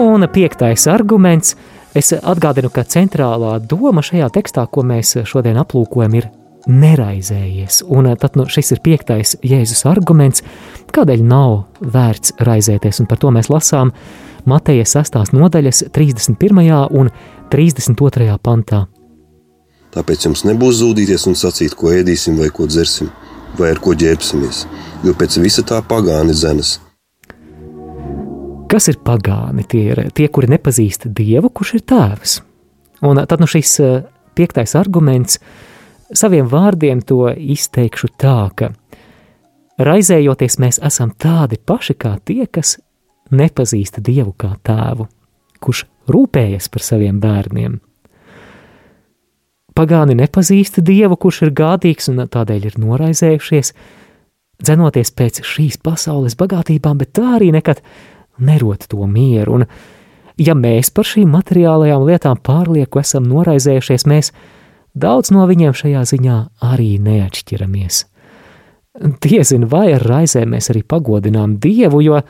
Un piektais arguments. Es atgādinu, ka centrālā doma šajā tekstā, ko mēs šodien aplūkojam, ir neraizējies. Un tad nu, šis ir piektais Jēzus arguments, kādēļ nav vērts raizēties. Un par to mēs lasām Mateja 6. nodaļas 31. un 32. pantā. Tāpēc jums nebūs zudīties un sacīt, ko ēdīsim vai ko dzersim, vai ar ko ģērbsimies, jo pēc visa tā pagāni zemes. Kas ir pagāni? Tie ir tie, kuri nepazīst Dievu, kurš ir tēvs. Un tad nu šis eh, piektais arguments saviem vārdiem to izteikšu tā, ka raizējoties mēs esam tādi paši kā tie, kas nepazīst Dievu kā tēvu, kurš rūpējas par saviem bērniem. Pagāni nepazīst dievu, kurš ir gādīgs un tādēļ ir noraizējušies, dzenoties pēc šīs pasaules bagātībām, bet tā arī nekad nerot to mieru. Un, ja mēs par šīm materiālajām lietām pārlieku esam noraizējušies, mēs daudz no viņiem šajā ziņā arī neatšķiramies. Diezin vai ar raizēm mēs arī pagodinām Dievu, jo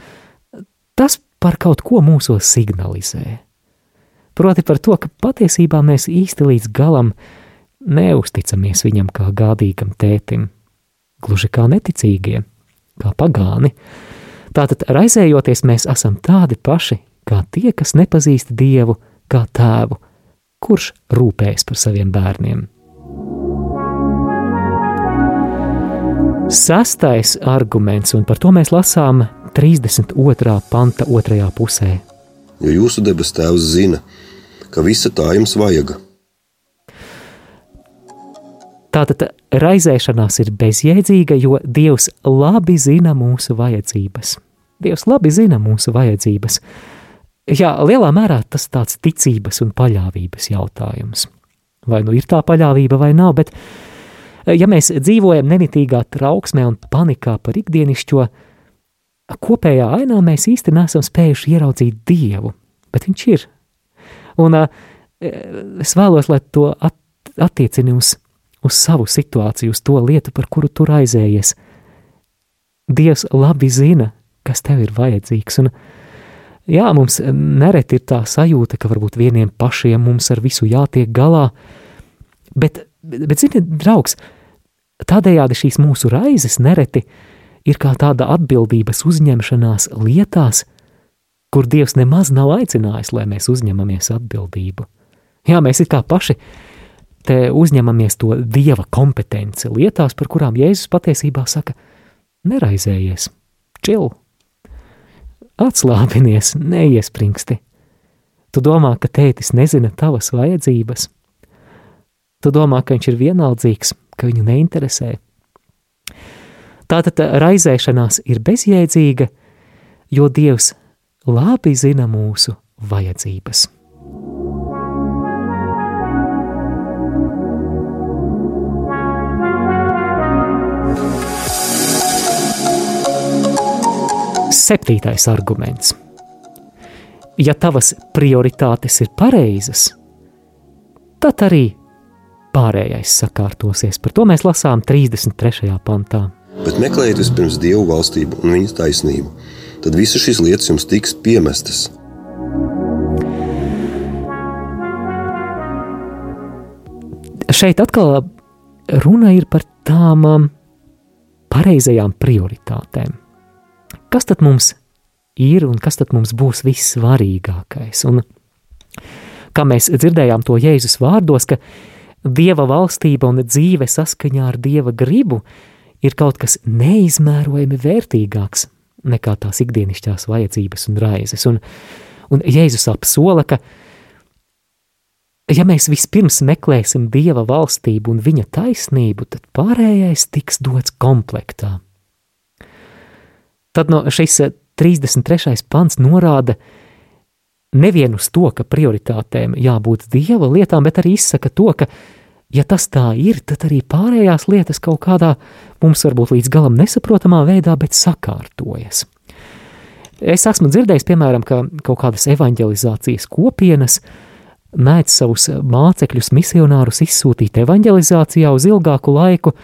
tas par kaut ko mūsos signalizē. Proti par to, ka patiesībā mēs īsti līdz galam neusticamies viņam kā gādīgam tētim, gluži kā neticīgie, kā pagāni. Tātad raizējoties mēs esam tādi paši, kā tie, kas nepazīst Dievu kā tēvu, kurš rūpējas par saviem bērniem. Sastais arguments, un par to mēs lasām 32. panta otrajā pusē. Jo jūsu debes tēvs zina, ka visa tā jums vajag. Tātad raizēšanās ir bezjēdzīga, jo Dievs labi zina mūsu vajadzības. Dievs labi zina mūsu vajadzības. Jā, lielā mērā tas tāds ticības un paļāvības jautājums. Vai nu ir tā paļāvība vai nav, bet ja mēs dzīvojam nemitīgā trauksmē un panikā par ikdienišķo, kopējā ainā mēs īsti nesam spējuši ieraudzīt Dievu, bet Viņš ir Un uh, es vēlos, lai to at, attiecini uz, uz savu situāciju, uz to lietu, par kuru tu raizējies. Dievs labi zina, kas tev ir vajadzīgs. Un, jā, mums nereti ir tā sajūta, ka varbūt vieniem pašiem mums ar visu jātiek galā, bet, bet, bet zini, draugs, tādējādi šīs mūsu raizes nereti ir kā tāda atbildības uzņemšanās lietās, kur Dievs nemaz nav aicinājis, lai mēs uzņemamies atbildību. Jā, mēs it kā paši te uzņemamies to Dieva kompetenci lietās, par kurām Jēzus patiesībā saka, neraizējies, čil, atslābinies, neiespringsti. Tu domā, ka tētis nezina tavas vajadzības. Tu domā, ka viņš ir vienaldzīgs, ka viņu neinteresē. Tātad raizēšanās ir bezjēdzīga, jo Dievs labi zina mūsu vajadzības. Septītais arguments. Ja tavas prioritātes ir pareizas, tad arī pārējais sakārtosies. Par to mēs lasām 33. pantā. Bet meklējiet vispirms Dievu valstību un viņas taisnību, tad visas šīs lietas jums tiks piemestas. Šeit atkal runa ir par tām um, pareizajām prioritātēm. Kas tad mums ir un kas tad mums būs vissvarīgākais? Un kā mēs dzirdējām to Jēzus vārdos, ka Dieva valstība un dzīve saskaņā ar Dieva gribu ir kaut kas neizmērojami vērtīgāks nekā tās ikdienišķās vajadzības un raizes. Un, un Jēzus apsola, ka, ja mēs vispirms meklēsim Dieva valstību un viņa taisnību, tad pārējais tiks dots komplektā. Tad no šis 33. pants norāda nevienu uz to, ka prioritātēm jābūt Dieva lietām, bet arī izsaka to, ka ja tas tā ir, tad arī pārējās lietas kaut kādā mums varbūt līdz galam nesaprotamā veidā, bet sakārtojas. Es esmu dzirdējis, piemēram, ka kaut kādas evanģelizācijas kopienas mēdz savus mācekļus, misionārus izsūtīt evanģelizācijā uz ilgāku laiku,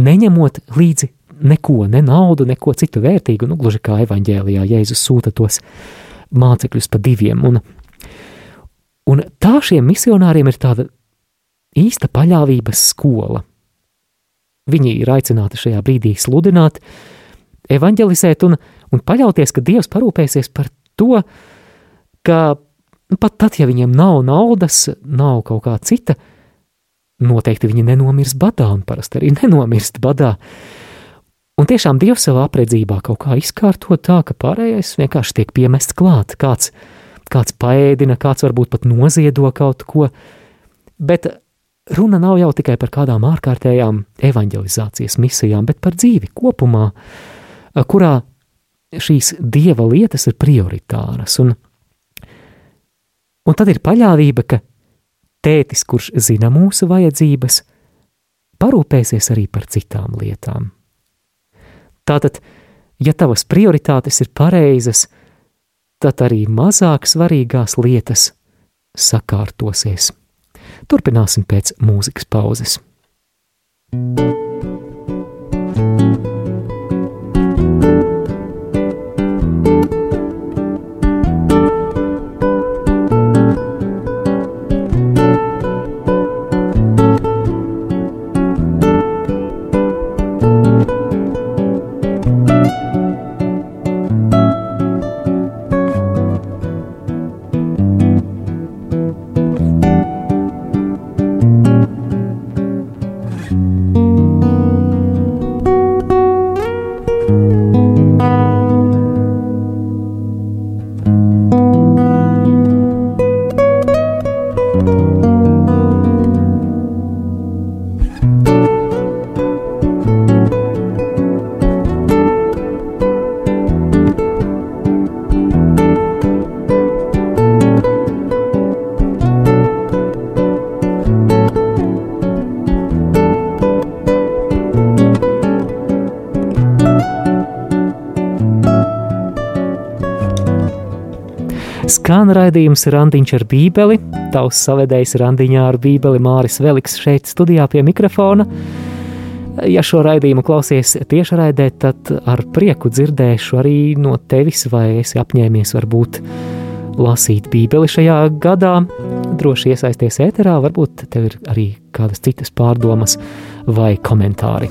neņemot līdzi neko, ne naudu, neko citu vērtīgu, nu, gluži kā evanģēlijā Jēzus sūta tos mācekļus pa diviem. Un, un tā šiem misionāriem ir tāda īsta paļāvības skola. Viņi ir aicināti šajā brīdī sludināt, evanģelizēt un, un paļauties, ka Dievs parūpēsies par to, ka nu, pat tad, ja viņiem nav naudas, nav kaut kā cita, noteikti viņi nenomirs badā, un parasti arī nenomirst badā. Un tiešām Dievs savā apredzībā kaut kā izkārto tā, ka pārējais vienkārši tiek piemests klāt. Kāds, kāds paēdina, kāds varbūt pat noziedo kaut ko, bet runa nav jau tikai par kādām ārkārtējām evanģelizācijas misijām, bet par dzīvi kopumā, kurā šīs dieva lietas ir prioritāras. Un, un tad ir paļāvība, ka tētis, kurš zina mūsu vajadzības, parūpēsies arī par citām lietām. Tātad, ja tavas prioritātes ir pareizas, tad arī mazāk svarīgās lietas sakārtosies. Turpināsim pēc mūzikas pauzes. thank you Skan raidījums Randiņš ar Bībeli, tavs savedējs Randiņā ar Bībeli Māris Veliks šeit studijā pie mikrofona. Ja šo raidījumu klausies tiešraidē, tad ar prieku dzirdēšu arī no tevis, vai esi apņēmies varbūt lasīt Bībeli šajā gadā. Droši iesaisties ēterā, varbūt tev ir arī kādas citas pārdomas vai komentāri.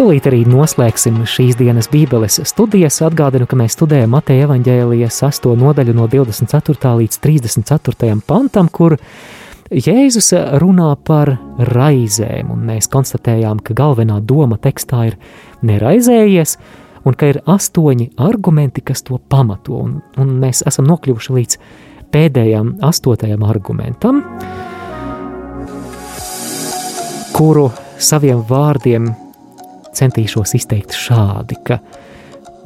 Tūlīt arī noslēgsim šīs dienas Bībeles studijas. Atgādinu, ka mēs studējam Mateja evaņģēlijas 8. nodaļu no 24. līdz 34. pantam, kur Jēzus runā par raizēm, un mēs konstatējām, ka galvenā doma tekstā ir neraizējies, un ka ir astoņi argumenti, kas to pamato, un, un mēs esam nokļuvuši līdz pēdējam, astotajam argumentam, kuru saviem vārdiem centīšos izteikt šādi, ka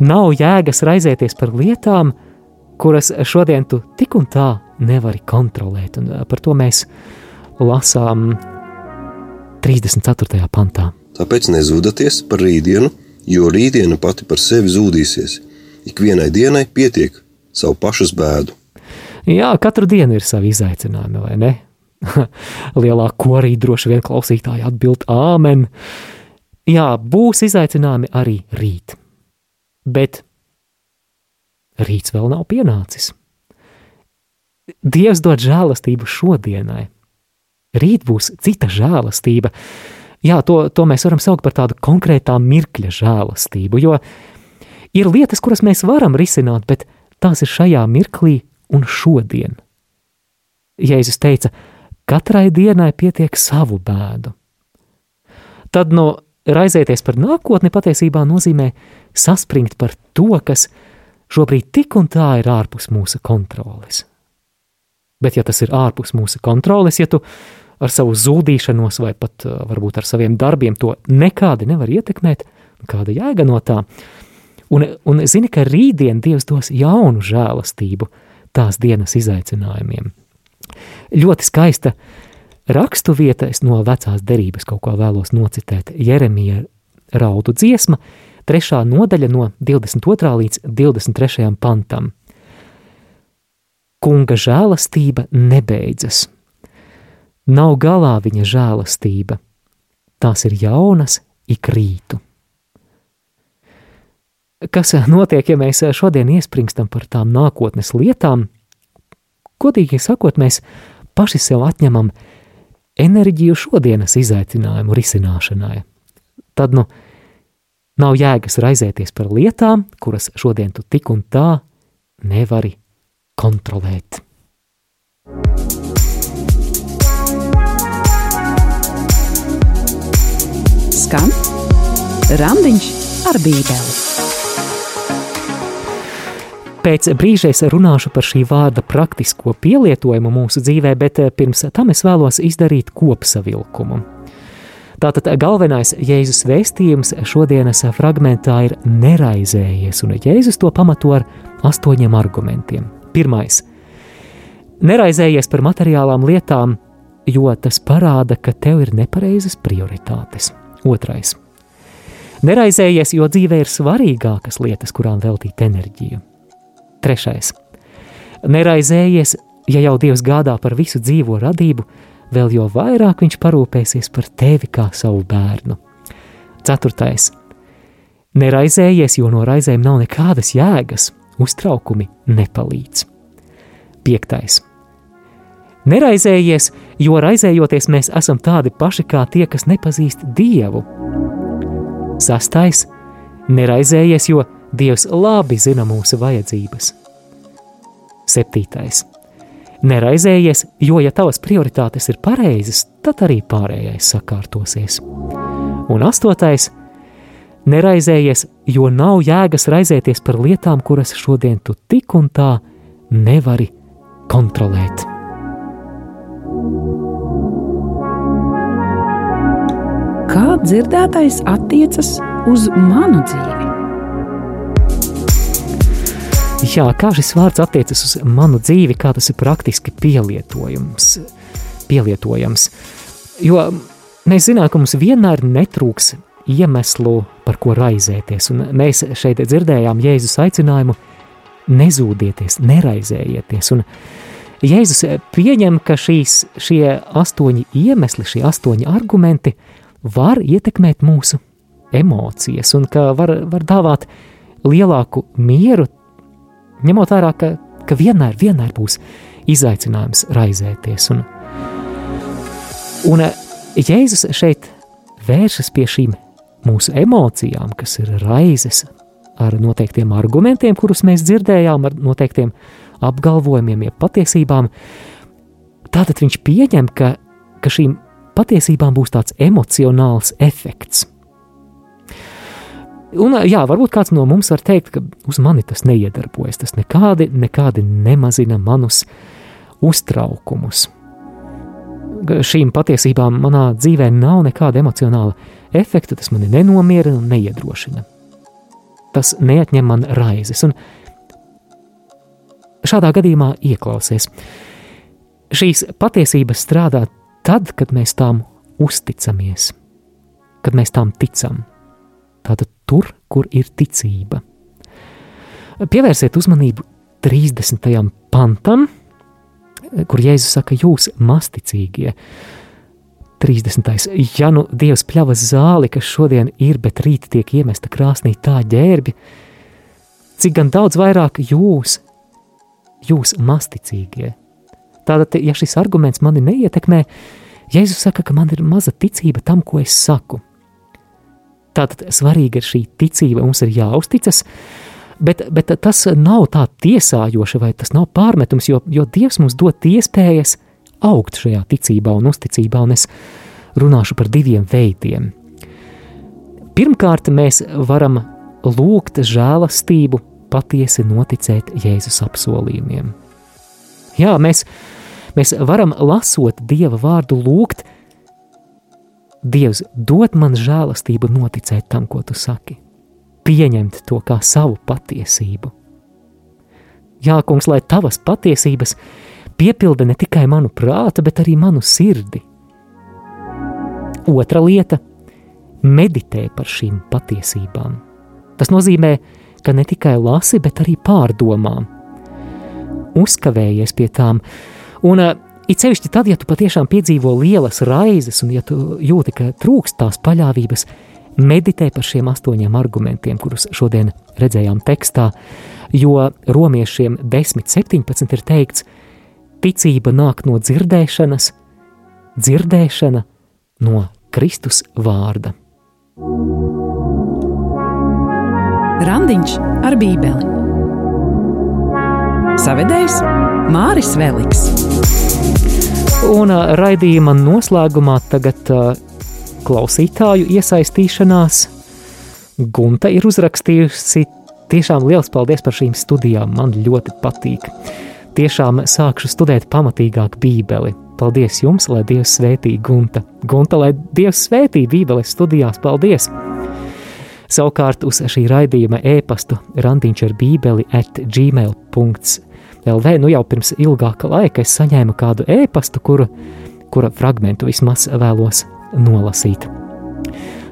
nav jēgas raizēties par lietām, kuras šodien tu tik un tā nevari kontrolēt. Un par to mēs lasām 34. pantā. Tāpēc nezūdaties par rītdienu, jo rītdiena pati par sevi zūdīsies. Ikvienai dienai pietiek savu pašas bēdu. Jā, katru dienu ir savi izaicinājumi, vai ne? Lielā korī droši vien klausītāji atbild āmen. Jā, būs izaicinājumi arī rīt. Bet rīts vēl nav pienācis. Dievs dod žēlastību šodienai. Rīt būs cita žēlastība. Jā, to, to mēs varam saukt par tādu konkrētā mirkļa žēlastību, jo ir lietas, kuras mēs varam risināt, bet tās ir šajā mirklī un šodien. Jēzus teica, katrai dienai pietiek savu bēdu. Tad no raizēties par nākotni patiesībā nozīmē saspringt par to, kas šobrīd tik un tā ir ārpus mūsu kontroles. Bet, ja tas ir ārpus mūsu kontroles, ja tu ar savu zudīšanos vai pat varbūt ar saviem darbiem to nekādi nevar ietekmēt, kāda jēga no tā? Un, un zini, ka rītdien Dievs dos jaunu žēlastību tās dienas izaicinājumiem. Ļoti skaista rakstu vieta, es no vecās derības kaut ko vēlos nocitēt. Jeremija raudu dziesma, trešā nodaļa no 22. līdz 23. pantam kunga žēlastība nebeidzas. Nav galā viņa žēlastība, tās ir jaunas ik rītu. kas notiek, ja mēs šodien iespringstam par tām nākotnes lietām, godīgi sakot, mēs paši sev atņemam enerģiju šodienas izaicinājumu risināšanai. Tad, nu, nav jēgas raizēties par lietām, kuras šodien tu tik un tā nevari kontrolēt. Skan Randiņš ar Bībeli. Pēc brīža es runāšu par šī vārda praktisko pielietojumu mūsu dzīvē, bet eh, pirms tam es vēlos izdarīt kopsavilkumu. Tātad galvenais Jēzus vēstījums šodienas fragmentā ir neraizējies, un Jēzus to pamato ar astoņiem argumentiem. Pirmais - neraizējies par materiālām lietām, jo tas parāda, ka tev ir nepareizas prioritātes. Otrais - neraizējies, jo dzīvē ir svarīgākas lietas, kurām veltīt enerģiju. Trešais. Neraizējies, ja jau Dievs gādā par visu dzīvo radību, vēl jo vairāk viņš parūpēsies par tevi kā savu bērnu. Ceturtais. Neraizējies, jo no raizēm nav nekādas jēgas, uztraukumi nepalīdz. Piektais. Neraizējies, jo raizējoties mēs esam tādi paši kā tie, kas nepazīst Dievu. Sastais. Neraizējies, jo Dievs labi zina mūsu vajadzības. Septītais. Neraizējies, jo, ja tavas prioritātes ir pareizas, tad arī pārējais sakārtosies. Un astotais. Neraizējies, jo nav jēgas raizēties par lietām, kuras šodien tu tik un tā nevari kontrolēt. Kā dzirdētais attiecas uz manu dzīvi? Jā, kā šis vārds attiecas uz manu dzīvi, kā tas ir praktiski pielietojams. pielietojams. Jo mēs zinām, ka mums vienmēr netrūks iemeslu, par ko raizēties. Un mēs šeit dzirdējām Jēzus aicinājumu nezūdieties, neraizējieties. Un Jēzus pieņem, ka šīs, šie astoņi iemesli, šie astoņi argumenti var ietekmēt mūsu emocijas un ka var, var dāvāt lielāku mieru ņemot vērā, ka, ka vienmēr, vienmēr būs izaicinājums raizēties. Un, un eh, Jēzus šeit vēršas pie šīm mūsu emocijām, kas ir raizes, ar noteiktiem argumentiem, kurus mēs dzirdējām, ar noteiktiem apgalvojumiem, jeb patiesībām. Tātad viņš pieņem, ka, ka šīm patiesībām būs tāds emocionāls efekts. Un, jā, varbūt kāds no mums var teikt, ka uz mani tas neiedarbojas. Tas nekādi, nekādi nemazina manus uztraukumus. Šīm patiesībām manā dzīvē nav nekāda emocionāla efekta, tas mani nenomierina un neiedrošina. Tas neatņem man raizes, un šādā gadījumā ieklausies. Šīs patiesības strādā tad, kad mēs tām uzticamies, kad mēs tām ticam. Tātad tur, kur ir ticība. Pievērsiet uzmanību 30. pantam, kur Jēzus saka, jūs masticīgie. 30. Ja nu Dievs pļavas zāli, kas šodien ir, bet rīt tiek iemesta krāsnī tā ģērbi, cik gan daudz vairāk jūs, jūs masticīgie. Tātad, ja šis arguments mani neietekmē, Jēzus saka, ka man ir maza ticība tam, ko es saku – Tātad svarīga ir šī ticība, mums ir jāuzticas, bet, bet tas nav tā tiesājoši vai tas nav pārmetums, jo, jo Dievs mums dod iespējas augt šajā ticībā un uzticībā, un es runāšu par diviem veidiem. Pirmkārt, mēs varam lūgt žēlastību, patiesi noticēt Jēzus apsolījumiem. Jā, mēs, mēs varam lasot Dieva vārdu lūgt, Dievs, dod man žēlastību noticēt tam, ko tu saki, pieņemt to kā savu patiesību. Jā, kungs, lai tavas patiesības piepilda ne tikai manu prātu, bet arī manu sirdi. Otra lieta - meditē par šīm patiesībām. Tas nozīmē, ka ne tikai lasi, bet arī pārdomā, uzkavējies pie tām, un It sevišķi tad, ja tu patiešām piedzīvo lielas raizes, un ja tu jūti, ka trūkst tās paļāvības, meditē par šiem astoņiem argumentiem, kurus šodien redzējām tekstā, jo romiešiem 10.17 ir teikts, ticība nāk no dzirdēšanas, dzirdēšana no Kristus vārda. Randiņš ar Bībeli. Savedējs Māris Veliks. Un raidījuma noslēgumā tagad klausītāju iesaistīšanās. Gunta ir uzrakstījusi tiešām liels paldies par šīm studijām. Man ļoti patīk. Tiešām sākšu studēt pamatīgāk Bībeli. Paldies jums, lai Dievs svētī Gunta. Gunta, lai Dievs svētī Bībeles studijās. Paldies! Savukārt uz šī raidījuma e-pastu randiņš ar bībeli at gmail.lv nu jau pirms ilgāka laika es saņēmu kādu e-pastu, kura, kura fragmentu vismaz vēlos nolasīt.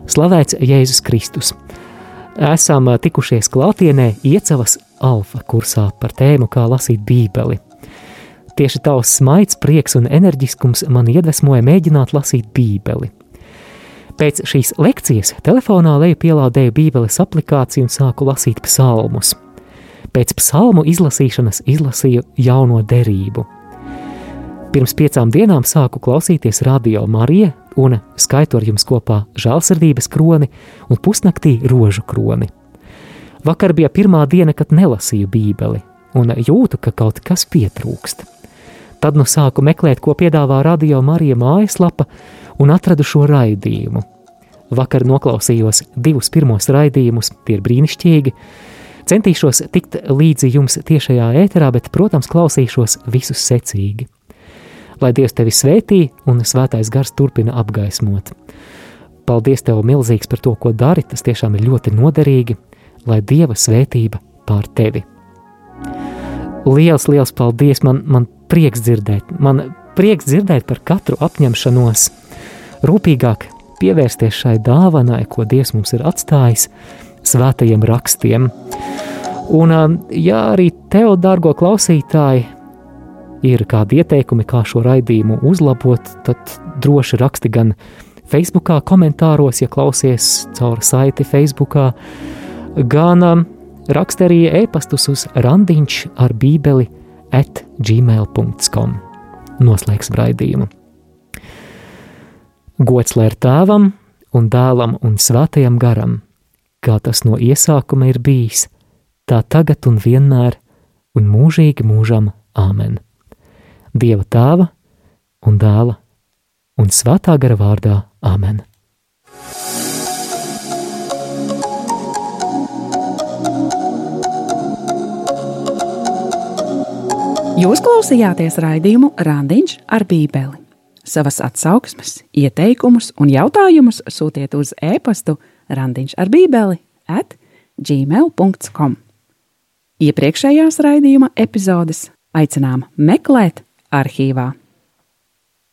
Slavēts Jēzus Kristus! Esam tikušies klātienē Iecavas alfa kursā par tēmu, kā lasīt bībeli. Tieši tavs smaids, prieks un enerģiskums man iedvesmoja mēģināt lasīt bībeli. Pēc šīs lekcijas telefonā leju pielādēju bībeles aplikāciju un sāku lasīt psalmus. Pēc psalmu izlasīšanas izlasīju jauno derību. Pirms piecām dienām sāku klausīties radio Marija un skaitu ar jums kopā žēlsirdības kroni un pusnaktī rožu kroni. Vakar bija pirmā diena, kad nelasīju bībeli, un jūtu, ka kaut kas pietrūkst. Tad nu sāku meklēt, ko piedāvā radio Marija mājaslapa, un atradu šo raidījumu. Vakar noklausījos divus pirmos raidījumus, tie ir brīnišķīgi. Centīšos tikt līdzi jums tiešajā ēterā, bet, protams, klausīšos visus secīgi. Lai Dievs tevi svētī un svētais gars turpina apgaismot. Paldies tev milzīgs par to, ko dari, tas tiešām ir ļoti noderīgi, lai Dieva svētība pār tevi. Liels, liels paldies! Man, man prieks dzirdēt, man prieks dzirdēt par katru apņemšanos, rūpīgāk pievērsties šai dāvanai, ko Dievs mums ir atstājis, svētajiem rakstiem. Un, ja arī tev, dārgo klausītāji, ir kādi ieteikumi, kā šo raidījumu uzlabot, tad droši raksti gan Facebook, komentāros, ja klausies caur saiti Facebook, gan raksti arī e-pastus uz randiņš ar bībeli at gmail.com. Noslēgsim raidījumu. Gods lai ir tēvam un dēlam un svētajam garam, kā tas no iesākuma ir bijis, tā tagad un vienmēr un mūžīgi mūžam āmen. Dieva tēva un dēla un svētā gara vārdā āmen. Jūs klausījāties raidījumu Randiņš ar Bībeli. Savas atsauksmes, ieteikumus un jautājumus sūtiet uz e-pastu Randiņš ar Bībeli at gmail.com. Iepriekšējās raidījuma epizodes aicinām meklēt arhīvā.